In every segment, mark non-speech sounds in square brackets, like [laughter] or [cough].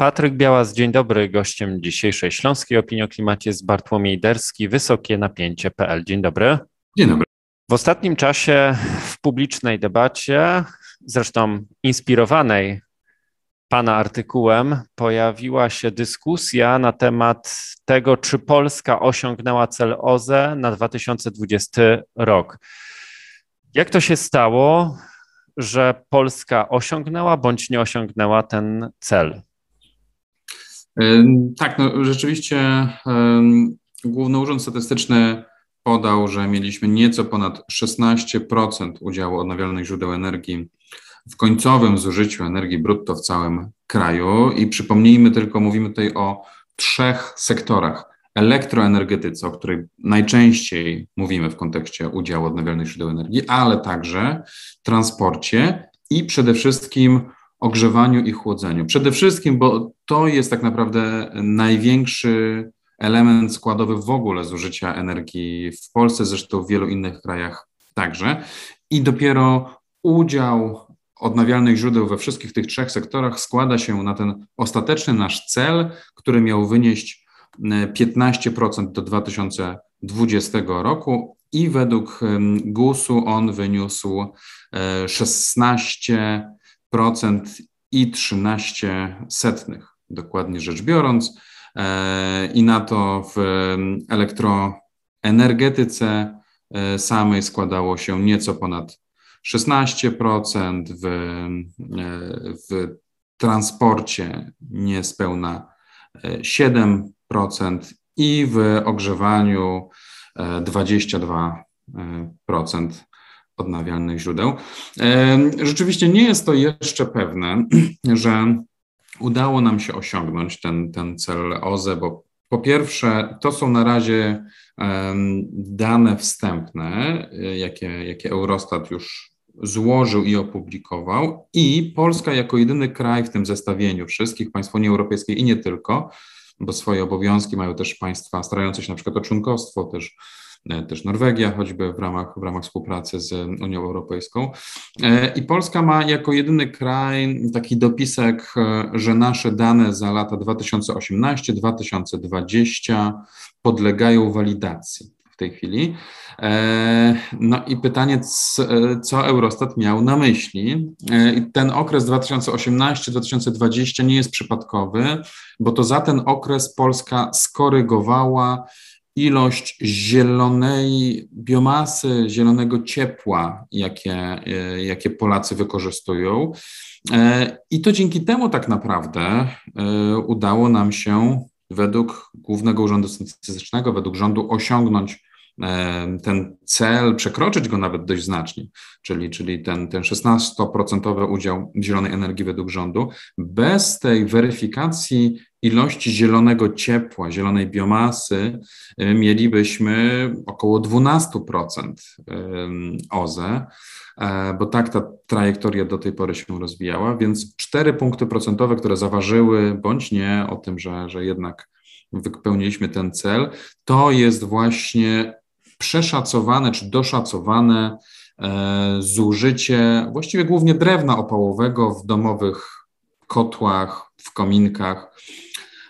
Patryk Białas, dzień dobry. Gościem dzisiejszej Śląskiej Opinii o Klimacie jest Bartłomiej Derski, wysokie napięcie.pl. Dzień dobry. Dzień dobry. W ostatnim czasie w publicznej debacie, zresztą inspirowanej Pana artykułem, pojawiła się dyskusja na temat tego, czy Polska osiągnęła cel OZE na 2020 rok. Jak to się stało, że Polska osiągnęła bądź nie osiągnęła ten cel? Tak, no rzeczywiście Główny Urząd Statystyczny podał, że mieliśmy nieco ponad 16% udziału odnawialnych źródeł energii w końcowym zużyciu energii brutto w całym kraju. I przypomnijmy tylko, mówimy tutaj o trzech sektorach. Elektroenergetyce, o której najczęściej mówimy w kontekście udziału odnawialnych źródeł energii, ale także transporcie i przede wszystkim ogrzewaniu i chłodzeniu. Przede wszystkim, bo to jest tak naprawdę największy element składowy w ogóle zużycia energii w Polsce, zresztą w wielu innych krajach także. I dopiero udział odnawialnych źródeł we wszystkich tych trzech sektorach składa się na ten ostateczny nasz cel, który miał wynieść 15% do 2020 roku i według GUS-u on wyniósł 16 i 13 setnych, dokładnie rzecz biorąc. E, I na to w elektroenergetyce e, samej składało się nieco ponad 16%, w, e, w transporcie niespełna 7% i w ogrzewaniu 22% odnawialnych źródeł. Rzeczywiście nie jest to jeszcze pewne, [clears throat] że udało nam się osiągnąć ten, ten cel OZE, bo po pierwsze, to są na razie dane wstępne, jakie, jakie Eurostat już złożył i opublikował, i Polska jako jedyny kraj w tym zestawieniu wszystkich państw Unii Europejskiej i nie tylko, bo swoje obowiązki mają też państwa starające się na przykład o członkostwo, też też Norwegia, choćby w ramach, w ramach współpracy z Unią Europejską. E, I Polska ma jako jedyny kraj taki dopisek, e, że nasze dane za lata 2018-2020 podlegają walidacji w tej chwili. No i pytanie, co Eurostat miał na myśli? Ten okres 2018-2020 nie jest przypadkowy, bo to za ten okres Polska skorygowała ilość zielonej biomasy, zielonego ciepła, jakie, e, jakie Polacy wykorzystują. E, I to dzięki temu tak naprawdę e, udało nam się według Głównego Urzędu Statystycznego, według rządu osiągnąć ten cel, przekroczyć go nawet dość znacznie, czyli, czyli ten, ten 16% udział zielonej energii według rządu, bez tej weryfikacji ilości zielonego ciepła, zielonej biomasy y, mielibyśmy około 12% OZE, e, bo tak ta trajektoria do tej pory się rozwijała, więc 4 punkty procentowe, które zaważyły bądź nie o tym, że, że jednak wypełniliśmy ten cel, to jest właśnie przeszacowane czy doszacowane e, zużycie właściwie głównie drewna opałowego w domowych kotłach, w kominkach.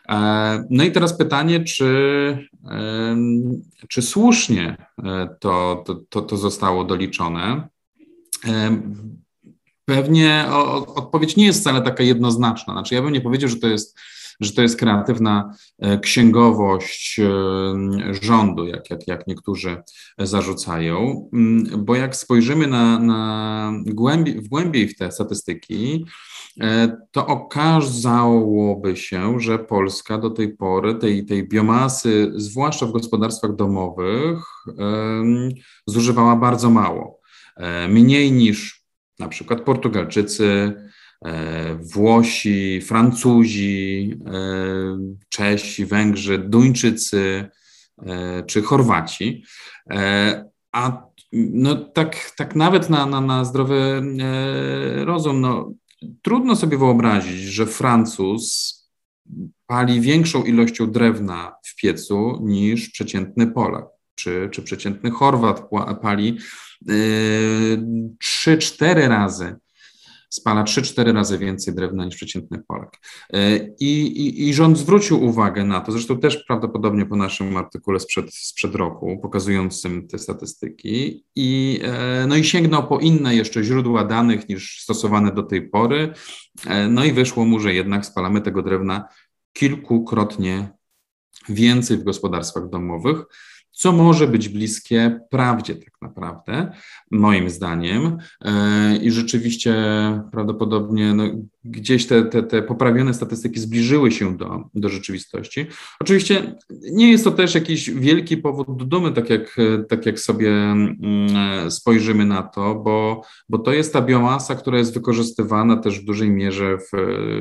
E, no i teraz pytanie, czy, czy słusznie e, to, to, to zostało doliczone? Pewnie odpowiedź nie jest wcale taka jednoznaczna. Znaczy, ja bym nie powiedział, że to jest że to jest kreatywna e, księgowość e, rządu, jak, jak, jak niektórzy zarzucają, mm, bo jak spojrzymy na, na głębiej, w głębiej w te statystyki, e, to okazałoby się, że Polska do tej pory tej, tej biomasy, zwłaszcza w gospodarstwach domowych, zużywała bardzo mało. Mniej niż na przykład Portugalczycy, Włosi, Francuzi, e, Czesi, Węgrzy, Duńczycy e, czy Chorwaci. A no tak, tak nawet na, na, na zdrowy rozum, no, trudno sobie wyobrazić, że Francuz pali większą ilością drewna w piecu niż przeciętny Polak, czy, czy przeciętny Chorwat pali 3-4 razy spala 3-4 razy więcej drewna niż przeciętny Polak. I, i, I rząd zwrócił uwagę na to, zresztą też prawdopodobnie po naszym artykule sprzed, sprzed roku, pokazującym te statystyki, i, no i sięgnął po inne jeszcze źródła danych niż stosowane do tej pory, no i wyszło mu, że jednak spalamy tego drewna kilkukrotnie więcej w gospodarstwach domowych, co może być bliskie prawdzie tak naprawdę, moim zdaniem. E, I rzeczywiście prawdopodobnie no, gdzieś te, te, te poprawione statystyki zbliżyły się do, do rzeczywistości. Oczywiście nie jest to też jakiś wielki powód do dumy, tak jak, tak jak sobie mm, spojrzymy na to, bo, bo to jest ta biomasa, która jest wykorzystywana też w dużej mierze w,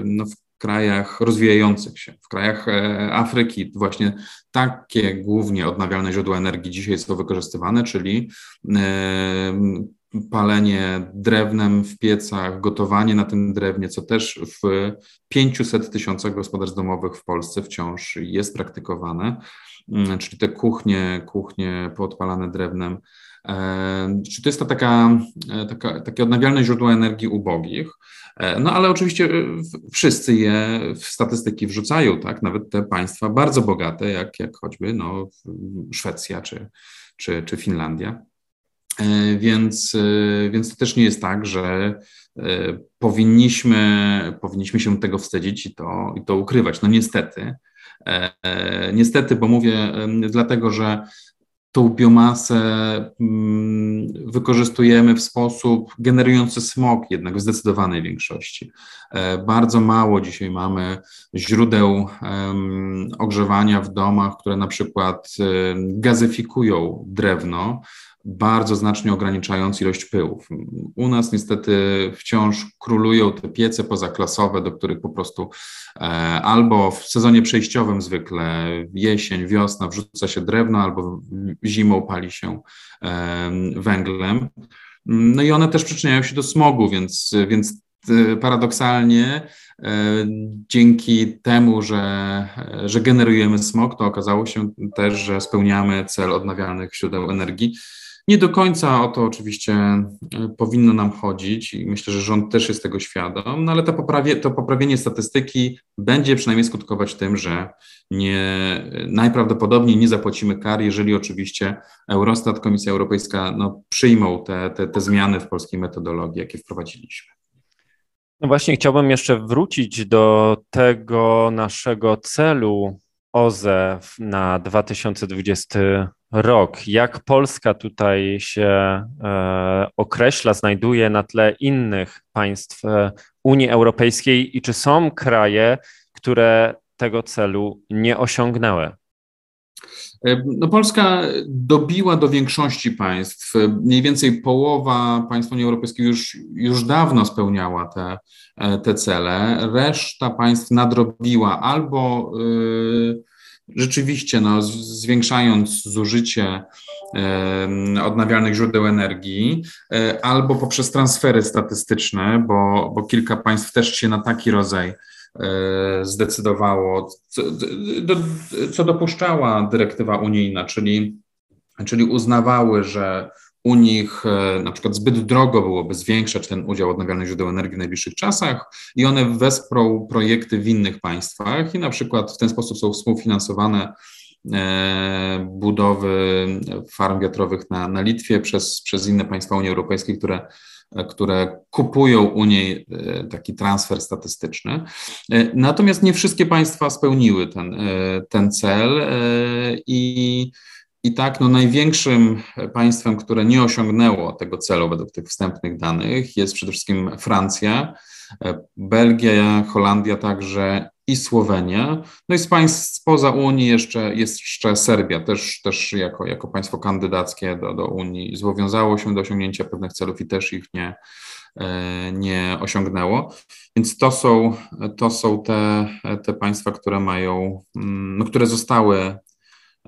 no, w krajach rozwijających się, w krajach e, Afryki właśnie takie głównie odnawialne źródła energii dzisiaj są wykorzystywane, czyli e, palenie drewnem w piecach, gotowanie na tym drewnie, co też w 500 tysiącach gospodarstw domowych w Polsce wciąż jest praktykowane, mm, czyli te kuchnie, kuchnie podpalane drewnem. E, czy to jest to taka, taka, takie odnawialne źródło energii ubogich? E, no ale oczywiście e, wszyscy je w statystyki wrzucają, tak? Nawet te państwa bardzo bogate, jak, jak choćby no, Szwecja czy, czy, czy Finlandia. E, więc, więc to też nie jest tak, że powinniśmy, powinniśmy się tego wstydzić i to, i to ukrywać. No niestety. Niestety, bo mówię dlatego, że tą biomasę mm, wykorzystujemy w sposób generujący smog jednak w zdecydowanej większości. E, bardzo mało dzisiaj mamy źródeł ogrzewania w domach, które na przykład gazyfikują drewno, bardzo znacznie ograniczając ilość pyłów. U nas niestety wciąż królują te piece pozaklasowe, do których po prostu e, albo w sezonie przejściowym zwykle, jesień, wiosna wrzuca się drewno, albo zimą pali się e, węglem. No i one też przyczyniają się do smogu, więc, więc e, paradoksalnie dzięki temu, że, że generujemy smog, to okazało się też, że spełniamy cel odnawialnych źródeł energii. Nie do końca o to oczywiście e, powinno nam chodzić i myślę, że rząd też jest tego świadom, no ale to, poprawie, to poprawienie statystyki będzie przynajmniej skutkować tym, że nie, najprawdopodobniej nie zapłacimy kar, jeżeli oczywiście Eurostat, Komisja Europejska no, przyjmą te, te, te zmiany w polskiej metodologii, jakie wprowadziliśmy. No właśnie, chciałbym jeszcze wrócić do tego naszego celu OZE na 2020 rok. Jak Polska tutaj się e, określa, znajduje na tle innych państw e, Unii Europejskiej i czy są kraje, które tego celu nie osiągnęły? E, no Polska dobiła do większości państw. Mniej więcej połowa państw Unii Europejskiej już, już dawno spełniała te, te cele. Reszta państw nadrobiła albo. Yy, rzeczywiście no, zwiększając zużycie odnawialnych źródeł energii, e, albo poprzez transfery statystyczne, bo, bo kilka państw też się na taki rodzaj e, zdecydowało, co, co dopuszczała dyrektywa unijna, czyli, czyli uznawały, że u nich e, na przykład zbyt drogo byłoby zwiększać ten udział odnawialnych źródeł energii w najbliższych czasach i one wesprą projekty w innych państwach i na przykład w ten sposób są współfinansowane e, budowy farm wiatrowych na, na Litwie przez, przez inne państwa Unii Europejskiej, które które kupują u niej e, taki transfer statystyczny. Natomiast nie wszystkie państwa spełniły ten, ten cel i i tak, no największym państwem, które nie osiągnęło tego celu według tych wstępnych danych jest przede wszystkim Francja, Belgia, Holandia także i Słowenia. No i z państw spoza Unii jeszcze jest jeszcze Serbia, też, też jako, jako państwo kandydackie do, do Unii zobowiązało się do osiągnięcia pewnych celów i też ich nie, e, nie osiągnęło. Więc to są, to są te, te państwa, które mają, mm, no, które zostały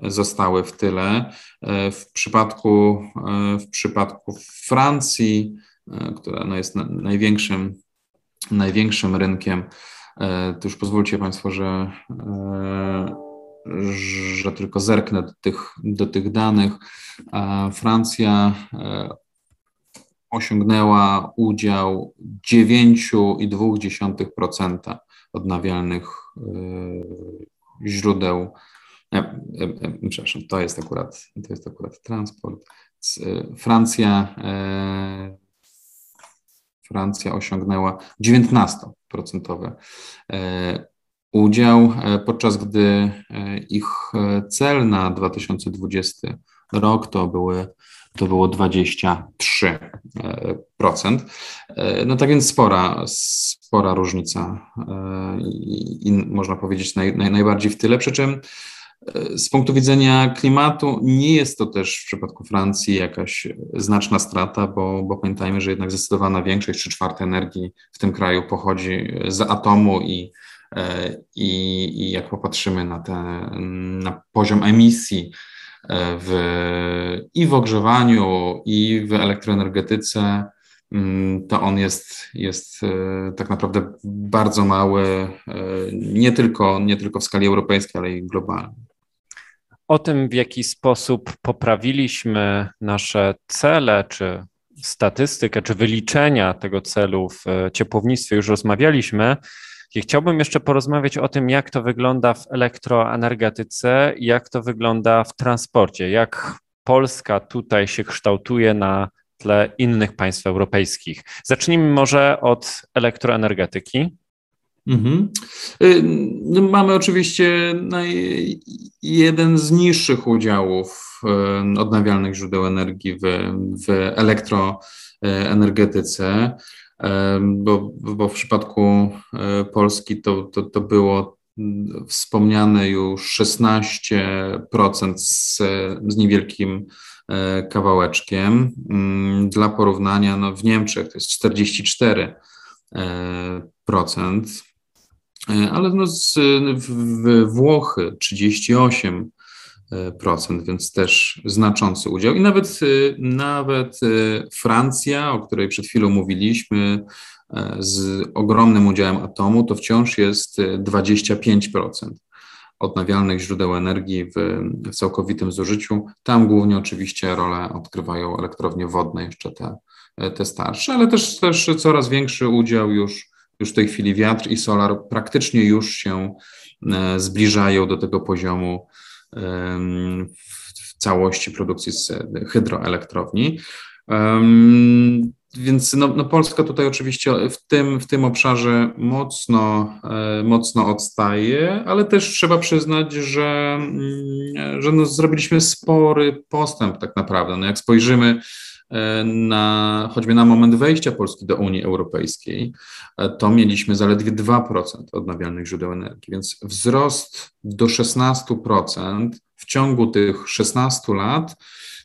zostały w tyle. E, w przypadku, e, w przypadku Francji, e, która no jest największym, największym rynkiem, to już pozwólcie Państwo, że, że tylko zerknę do tych, do tych danych. Francja osiągnęła udział 9,2% odnawialnych źródeł. Przepraszam, to jest akurat, to jest akurat transport. Francja, Francja osiągnęła 19% udział, podczaz gdy ich cel na 2020 rok to były to było 23%. No tak więc spora, spora różnica i, i można powiedzieć naj, naj, najbardziej w tyle, przy czym z punktu widzenia klimatu nie jest to też w przypadku Francji jakaś znaczna strata, bo, bo pamiętajmy, że jednak zdecydowana większość, trzy czwarte energii w tym kraju pochodzi z atomu i, i, i jak popatrzymy na, te, na poziom emisji w, i w ogrzewaniu, i w elektroenergetyce, mm, to on jest, jest e, tak naprawdę bardzo mały, e, nie tylko, nie tylko w skali europejskiej, ale i globalnej. O tym, w jaki sposób poprawiliśmy nasze cele, czy statystykę, czy wyliczenia tego celu w e, ciepłownictwie, już rozmawialiśmy. I chciałbym jeszcze porozmawiać o tym, jak to wygląda w elektroenergetyce, jak to wygląda w transporcie, jak Polska tutaj się kształtuje na tle innych państw europejskich. Zacznijmy może od elektroenergetyki. Mhm. Y, no, mamy oczywiście jeden z niższych udziałów y, odnawialnych źródeł energii w, w elektroenergetyce bo, bo w przypadku Polski to, to, to było mm, wspomniane już 16% z, z niewielkim kawałeczkiem. Mm, dla porównania, no w Niemczech to jest 44%, e, ale no z, w Włochy 38%, procent, więc też znaczący udział. I nawet, y, nawet Francja, o której przed chwilą mówiliśmy, e, z ogromnym udziałem atomu, to wciąż jest 25% y, odnawialnych źródeł energii w, w całkowitym zużyciu. Tam głównie oczywiście rolę odgrywają elektrownie wodne, jeszcze te, te starsze, ale też, też coraz większy udział już, już w tej chwili wiatr i solar praktycznie już się e, zbliżają do tego poziomu w całości produkcji z hydroelektrowni. Więc no, no, Polska tutaj oczywiście w tym, w tym obszarze mocno, e, mocno odstaje, ale też trzeba przyznać, że, mm, że no zrobiliśmy spory postęp tak naprawdę. No jak spojrzymy e, na, choćby na moment wejścia Polski do Unii Europejskiej, e, to mieliśmy zaledwie 2% odnawialnych źródeł energii, więc wzrost do 16% w ciągu tych 16 lat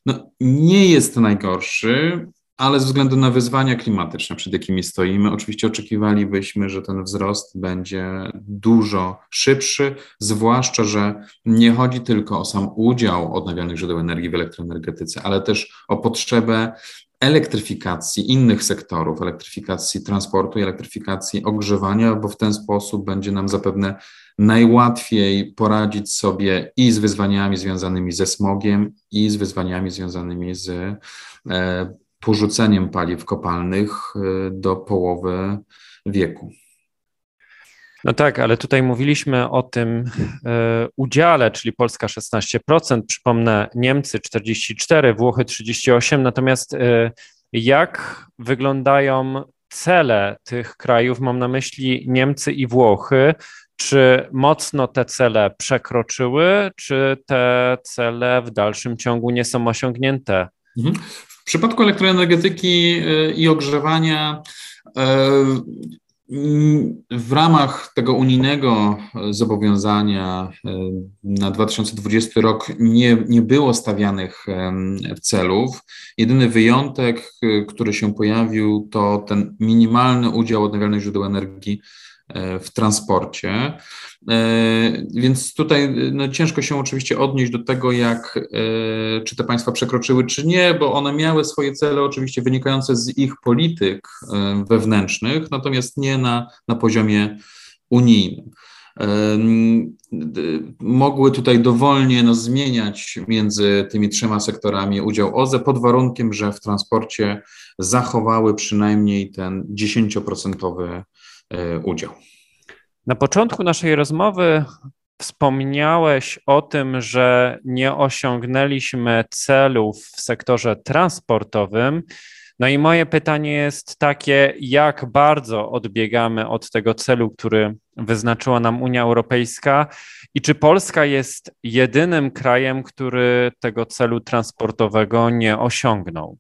no, nie jest najgorszy, ale ze względu na wyzwania klimatyczne, przed jakimi stoimy, oczywiście oczekiwalibyśmy, że ten wzrost będzie dużo szybszy, zwłaszcza, że nie chodzi tylko o sam udział odnawialnych źródeł energii w elektroenergetyce, ale też o potrzebę elektryfikacji innych sektorów, elektryfikacji transportu i elektryfikacji ogrzewania, bo w ten sposób będzie nam zapewne najłatwiej poradzić sobie i z wyzwaniami związanymi ze smogiem, i z wyzwaniami związanymi z e, porzuceniem paliw kopalnych e, do połowy wieku. No tak, ale tutaj mówiliśmy o tym e, udziale, czyli Polska 16%, przypomnę Niemcy 44, Włochy 38, natomiast e, jak wyglądają cele tych krajów, mam na myśli Niemcy i Włochy, czy mocno te cele przekroczyły, czy te cele w dalszym ciągu nie są osiągnięte? Mhm. W przypadku elektroenergetyki e, i ogrzewania w ramach tego unijnego zobowiązania e, na 2020 rok nie, nie było stawianych celów. Jedyny wyjątek, e, który się pojawił, to ten minimalny udział odnawialnych źródeł energii E, w transporcie. E, więc tutaj no, ciężko się oczywiście odnieść do tego, jak, e, czy te państwa przekroczyły, czy nie, bo one miały swoje cele oczywiście wynikające z ich polityk wewnętrznych, natomiast nie na, na poziomie unijnym. mogły tutaj dowolnie no, zmieniać między tymi trzema sektorami udział OZE pod warunkiem, że w transporcie zachowały przynajmniej ten 10% e, udział. Na początku naszej rozmowy wspomniałeś o tym, że nie osiągnęliśmy celów w sektorze transportowym. No i moje pytanie jest takie, jak bardzo odbiegamy od tego celu, który wyznaczyła nam Unia Europejska i czy Polska jest jedynym krajem, który tego celu transportowego nie osiągnął?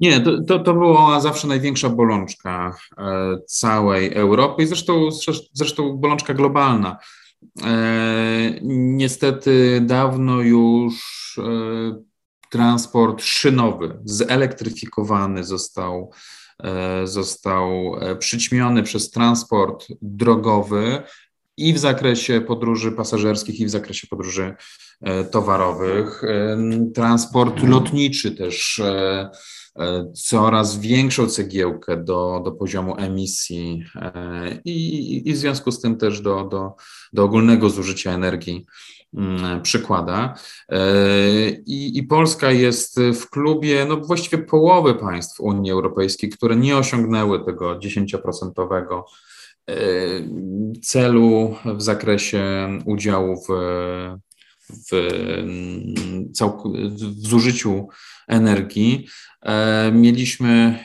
Nie, to, to, to była zawsze największa bolączka e, całej Europy i zresztą, zresztą bolączka globalna. E, niestety dawno już e, transport szynowy, zelektryfikowany został, został przyćmiony przez transport drogowy i w zakresie podróży pasażerskich, i w zakresie podróży towarowych. Transport lotniczy też coraz większą cegiełkę do, do poziomu emisji i, i w związku z tym też do, do, do ogólnego zużycia energii Mm, przykłada. E, I, I, Polska jest w klubie no właściwie połowy państw Unii Europejskiej, które nie osiągnęły tego 10% e, celu w zakresie udziału w, w, w zużyciu energii. E, mieliśmy,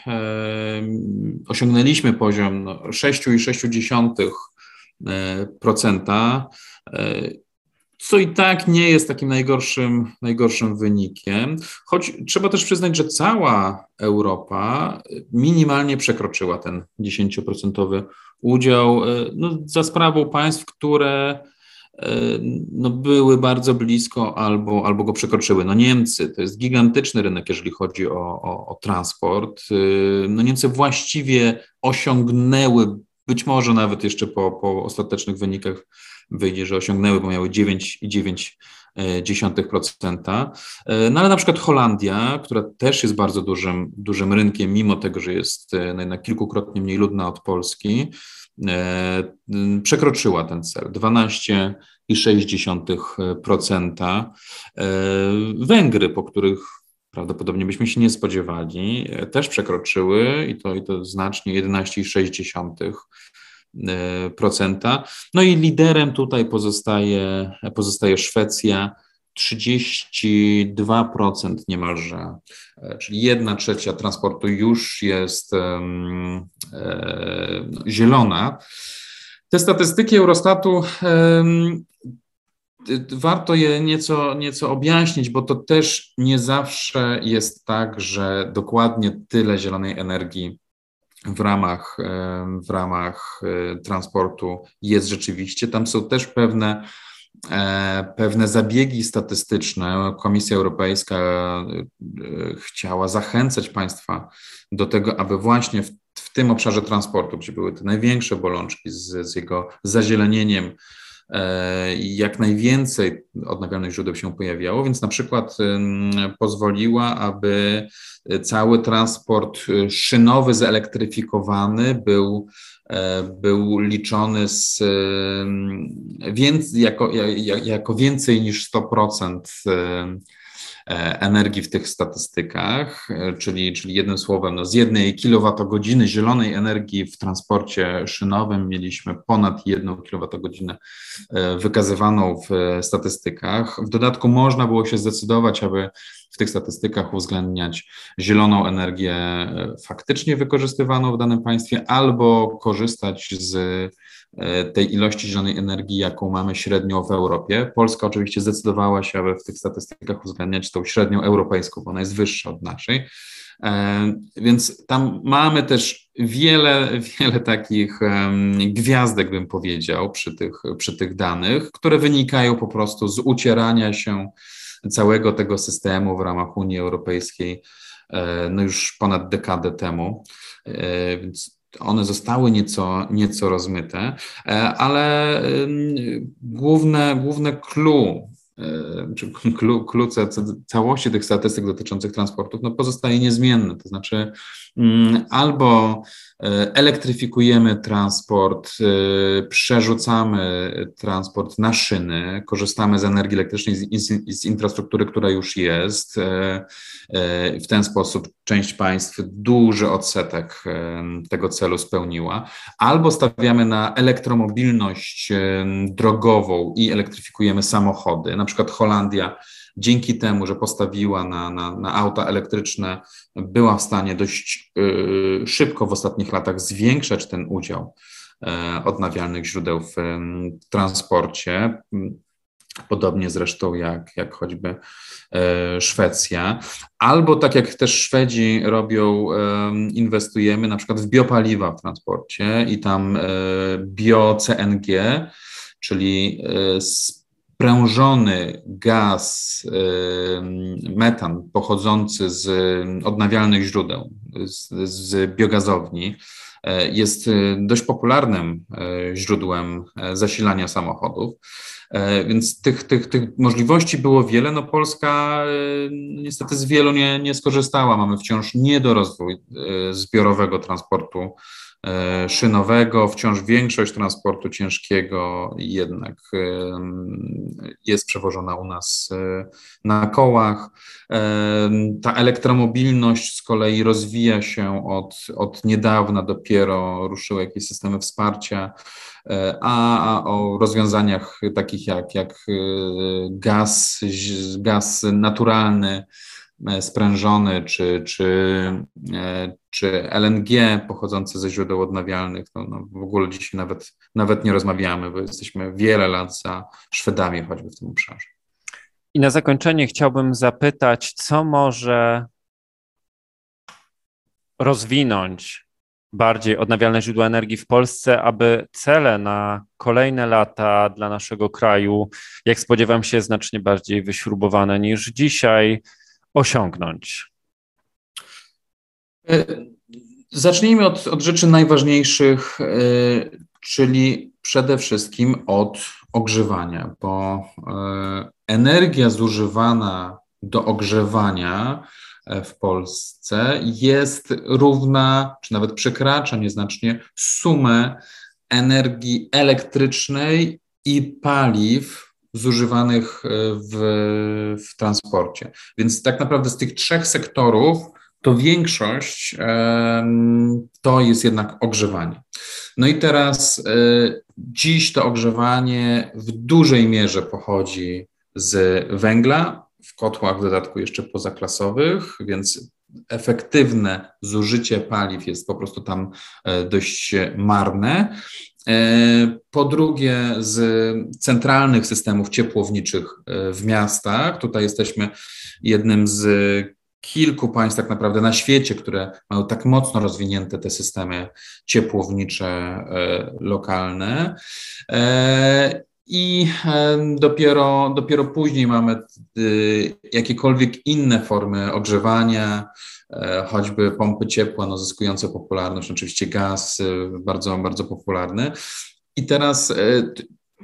osiągnęliśmy poziom 6,6% co i tak nie jest takim najgorszym, najgorszym wynikiem, choć trzeba też przyznać, że cała Europa minimalnie przekroczyła ten 10% udział e, no, za sprawą państw, które e, no, były bardzo blisko albo, albo go przekroczyły. No Niemcy to jest gigantyczny rynek, jeżeli chodzi o, o, o transport. No Niemcy właściwie osiągnęły, być może nawet jeszcze po, po ostatecznych wynikach wyjdzie, że osiągnęły, bo miały 9,9%. E, no ale na przykład Holandia, która też jest bardzo dużym, dużym rynkiem, mimo tego, że jest e, no jednak kilkukrotnie mniej ludna od Polski, przekroczyła ten cel 12,6%. Węgry, po których prawdopodobnie byśmy się nie spodziewali, też przekroczyły i to, i to znacznie 11,6%. E, procenta. No i liderem tutaj pozostaje, pozostaje Szwecja, 32% niemalże, e, czyli jedna trzecia transportu już jest e, zielona. Te statystyki Eurostatu warto je nieco, nieco objaśnić, bo to też nie zawsze jest tak, że dokładnie tyle zielonej energii w ramach, w ramach e, transportu jest rzeczywiście. Tam są też pewne, pewne zabiegi statystyczne. Komisja Europejska e, chciała zachęcać państwa do tego, aby właśnie w, w tym obszarze transportu, gdzie były te największe bolączki z, z jego zazielenieniem, jak najwięcej odnawialnych źródeł się pojawiało, więc na przykład pozwoliła, aby cały transport szynowy zelektryfikowany był, e, był liczony z, jako, jako więcej niż 100% E, energii w tych statystykach, e, czyli, czyli jednym słowem, no z jednej kilowatogodziny zielonej energii w transporcie szynowym mieliśmy ponad jedną kilowatogodzinę e, wykazywaną w statystykach. W dodatku można było się zdecydować, aby w tych statystykach uwzględniać zieloną energię faktycznie wykorzystywaną w danym państwie albo korzystać z E, tej ilości zielonej energii, jaką mamy średnio w Europie. Polska oczywiście zdecydowała się, aby w tych statystykach uwzględniać tą średnią europejską, bo ona jest wyższa od naszej. E, więc tam mamy też wiele, wiele takich gwiazdek, bym powiedział, przy tych, przy tych danych, które wynikają po prostu z ucierania się całego tego systemu w ramach Unii Europejskiej e, no już ponad dekadę temu. Więc one zostały nieco, nieco rozmyte, e, ale główne, główne clue czy klucze całości tych statystyk dotyczących transportów no pozostaje niezmienny. To znaczy, mm, albo e, elektryfikujemy transport, e, przerzucamy transport na szyny, korzystamy z energii elektrycznej, z, z infrastruktury, która już jest. W ten sposób część państw duży odsetek tego celu spełniła, albo stawiamy na elektromobilność drogową i elektryfikujemy samochody na przykład Holandia dzięki temu, że postawiła na, na, na auta elektryczne, była w stanie dość y, szybko w ostatnich latach zwiększać ten udział y, odnawialnych źródeł w y, transporcie. Podobnie zresztą jak, jak choćby Szwecja. Albo tak jak też Szwedzi robią, inwestujemy na przykład w biopaliwa w transporcie i tam bio-CNG, czyli sprężony gaz, metan pochodzący z odnawialnych źródeł, z, z biogazowni, e, jest e, dość popularnym e, źródłem zasilania samochodów. Więc tych, tych, tych możliwości było wiele. No Polska niestety z wielu nie, nie skorzystała. Mamy wciąż niedorozwój zbiorowego transportu szynowego, wciąż większość transportu ciężkiego jednak jest przewożona u nas e, na kołach. E, ta elektromobilność z kolei rozwija się od, od niedawna, dopiero ruszyły jakieś systemy wsparcia, a, o rozwiązaniach takich jak, jak gaz, gaz naturalny, E, sprężony czy, czy, e, czy LNG pochodzące ze źródeł odnawialnych, no, no w ogóle dzisiaj nawet, nawet nie rozmawiamy, bo jesteśmy wiele lat za Szwedami choćby w tym obszarze. I na zakończenie chciałbym zapytać, co może rozwinąć bardziej odnawialne źródła energii w Polsce, aby cele na kolejne lata dla naszego kraju, jak spodziewam się, znacznie bardziej wyśrubowane niż dzisiaj, osiągnąć? E, zacznijmy od, od rzeczy najważniejszych, e, czyli przede wszystkim od ogrzewania, bo e, energia zużywana do ogrzewania w Polsce jest równa, czy nawet przekracza nieznacznie sumę energii elektrycznej i paliw zużywanych e, w, w transporcie. Więc tak naprawdę z tych trzech sektorów to większość to jest jednak ogrzewanie. No i teraz e, dziś to ogrzewanie w dużej mierze pochodzi z węgla, w kotłach w dodatku jeszcze pozaklasowych, więc efektywne zużycie paliw jest po prostu tam e, dość marne. E, po drugie, z centralnych systemów ciepłowniczych e, w miastach. Tutaj jesteśmy jednym z kilku państw tak naprawdę na świecie, które mają tak mocno rozwinięte te systemy ciepłownicze e, lokalne. I dopiero, dopiero później mamy jakiekolwiek inne formy ogrzewania, choćby pompy ciepła, no, zyskujące popularność, oczywiście gaz, e, bardzo, bardzo popularny. I teraz e,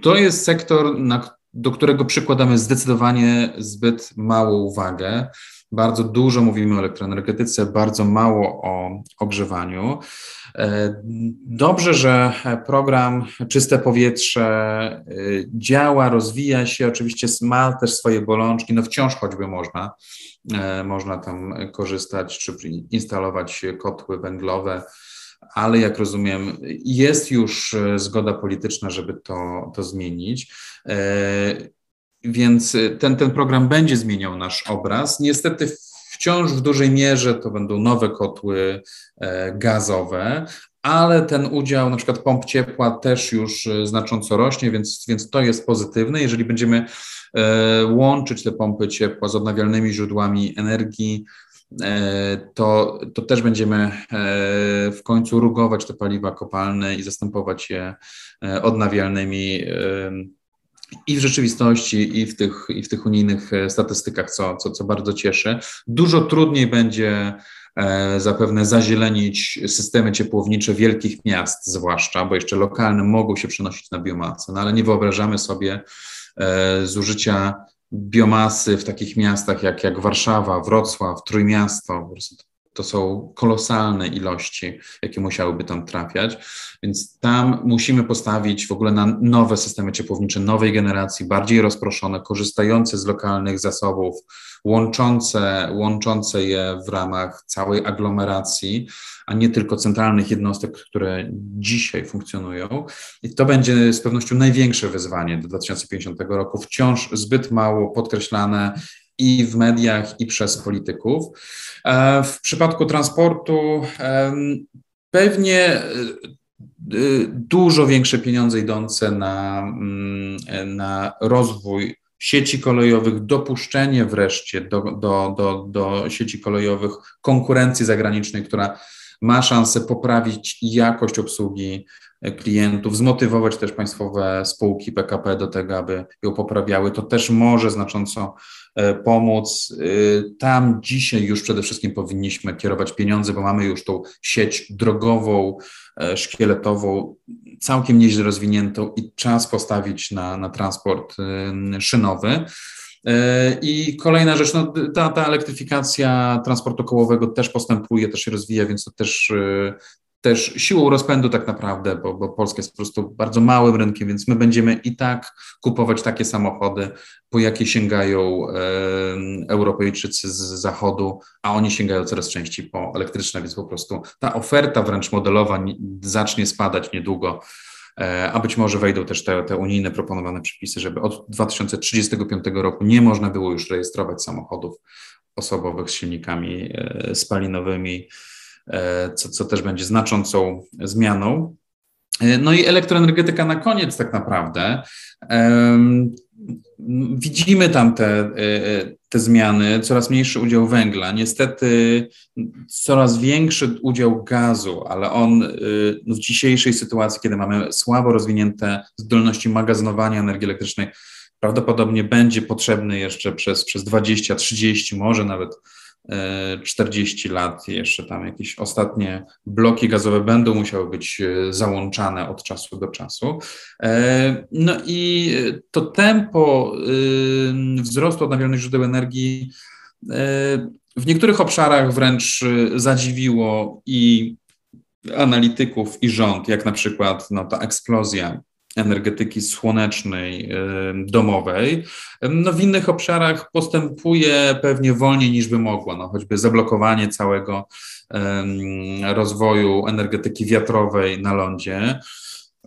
to jest sektor, na, do którego przykładamy zdecydowanie zbyt małą uwagę. Bardzo dużo mówimy o elektroenergetyce, bardzo mało o ogrzewaniu. Dobrze, że program Czyste Powietrze działa, rozwija się, oczywiście ma też swoje bolączki, no wciąż choćby można E, można tam korzystać czy instalować kotły węglowe, ale jak rozumiem, jest już e, zgoda polityczna, żeby to, to zmienić. E, więc ten, ten program będzie zmieniał nasz obraz. Niestety wciąż w dużej mierze to będą nowe kotły gazowe, ale ten udział na przykład pomp ciepła też już znacząco rośnie, więc, więc to jest pozytywne. Jeżeli będziemy E, łączyć te pompy ciepła z odnawialnymi źródłami energii, e, to, to też będziemy e, w końcu rugować te paliwa kopalne i zastępować je odnawialnymi i w rzeczywistości, i w tych, i w tych unijnych statystykach, co, co, co bardzo cieszy. Dużo trudniej będzie zapewne zazielenić systemy ciepłownicze wielkich miast, zwłaszcza, bo jeszcze lokalne mogą się przenosić na biomasę, no ale nie wyobrażamy sobie, E, zużycia biomasy w takich miastach jak, jak Warszawa, Wrocław, Trójmiasto. Po prostu to są kolosalne ilości, jakie musiałyby tam trafiać, więc tam musimy postawić w ogóle na nowe systemy ciepłownicze nowej generacji, bardziej rozproszone, korzystające z lokalnych zasobów, łączące, łączące je w ramach całej aglomeracji, a nie tylko centralnych jednostek, które dzisiaj funkcjonują. I to będzie z pewnością największe wyzwanie do 2050 roku, wciąż zbyt mało podkreślane i w mediach, i przez polityków. E, w przypadku transportu pewnie e, dużo większe pieniądze idące na, mm, na rozwój sieci kolejowych, dopuszczenie wreszcie do, do, do, do sieci kolejowych konkurencji zagranicznej, która ma szansę poprawić jakość obsługi klientów, zmotywować też państwowe spółki PKP do tego, aby ją poprawiały. To też może znacząco e, pomóc. E, tam dzisiaj już przede wszystkim powinniśmy kierować pieniądze, bo mamy już tą sieć drogową, e, szkieletową, całkiem nieźle rozwiniętą i czas postawić na, na transport szynowy. I kolejna rzecz, no, ta, ta elektryfikacja transportu kołowego też postępuje, też się rozwija, więc to też też siłą rozpędu tak naprawdę, bo, bo Polska jest po prostu bardzo małym rynkiem, więc my będziemy i tak kupować takie samochody, po jakie sięgają e, Europejczycy z zachodu, a oni sięgają coraz częściej po elektryczne, więc po prostu ta oferta wręcz modelowa zacznie spadać niedługo. E, a być może wejdą też te, te unijne proponowane przepisy, żeby od 2035 roku nie można było już rejestrować samochodów osobowych z silnikami e, spalinowymi E, co, co też będzie znaczącą zmianą. E, no i elektroenergetyka na koniec tak naprawdę. Widzimy tam te, e, te zmiany, coraz mniejszy udział węgla, niestety coraz większy udział gazu, ale on no w dzisiejszej sytuacji, kiedy mamy słabo rozwinięte zdolności magazynowania energii elektrycznej, prawdopodobnie będzie potrzebny jeszcze przez, przez 20, 30, może nawet 40 lat, jeszcze tam jakieś ostatnie bloki gazowe będą musiały być e, załączane od czasu do czasu. E, no i to tempo e, wzrostu odnawialnych źródeł energii w niektórych obszarach wręcz zadziwiło i analityków, i rząd, jak na przykład no, ta eksplozja energetyki słonecznej, domowej. No w innych obszarach postępuje pewnie wolniej niż by mogła, no choćby zablokowanie całego rozwoju energetyki wiatrowej na lądzie.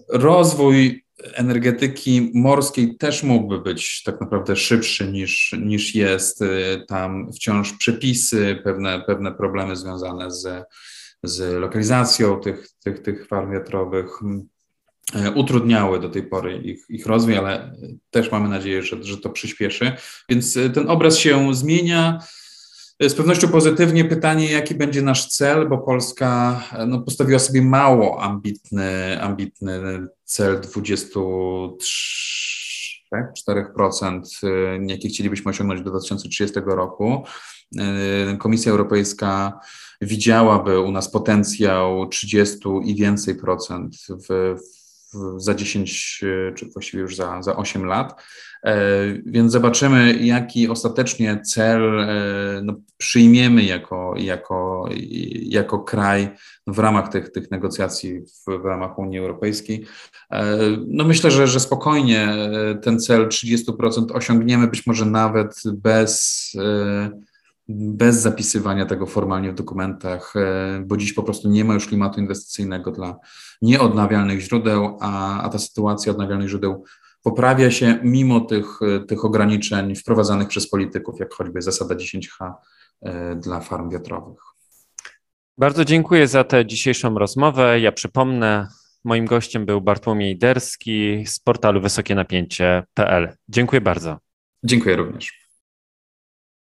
Rozwój energetyki morskiej też mógłby być tak naprawdę szybszy niż, niż jest. Tam wciąż przepisy, pewne, pewne problemy związane z, z lokalizacją tych, tych, tych farm wiatrowych utrudniały do tej pory ich, ich rozwój, ale też mamy nadzieję, że, że to przyspieszy. Więc e, ten obraz się zmienia. E, z pewnością pozytywnie pytanie, jaki będzie nasz cel, bo Polska no, postawiła sobie mało ambitny, ambitny cel 23-4%, jaki chcielibyśmy osiągnąć do 2030 roku. Komisja Europejska widziałaby u nas potencjał 30 i więcej procent w, za 10, e, czy właściwie już za, za 8 lat. E, więc zobaczymy, jaki ostatecznie cel e, no, przyjmiemy jako, jako, jako kraj w ramach tych, tych negocjacji w, w ramach Unii Europejskiej. No myślę, że, że spokojnie ten cel 30% osiągniemy, być może nawet bez bez zapisywania tego formalnie w dokumentach, e, bo dziś po prostu nie ma już klimatu inwestycyjnego dla nieodnawialnych źródeł, a, a ta sytuacja odnawialnych źródeł poprawia się mimo tych, tych ograniczeń wprowadzanych przez polityków, jak choćby zasada 10H e, dla farm wiatrowych. Bardzo dziękuję za tę dzisiejszą rozmowę. Ja przypomnę, moim gościem był Bartłomiej Derski z portalu wysokienapięcie.pl. Dziękuję bardzo. Dziękuję również.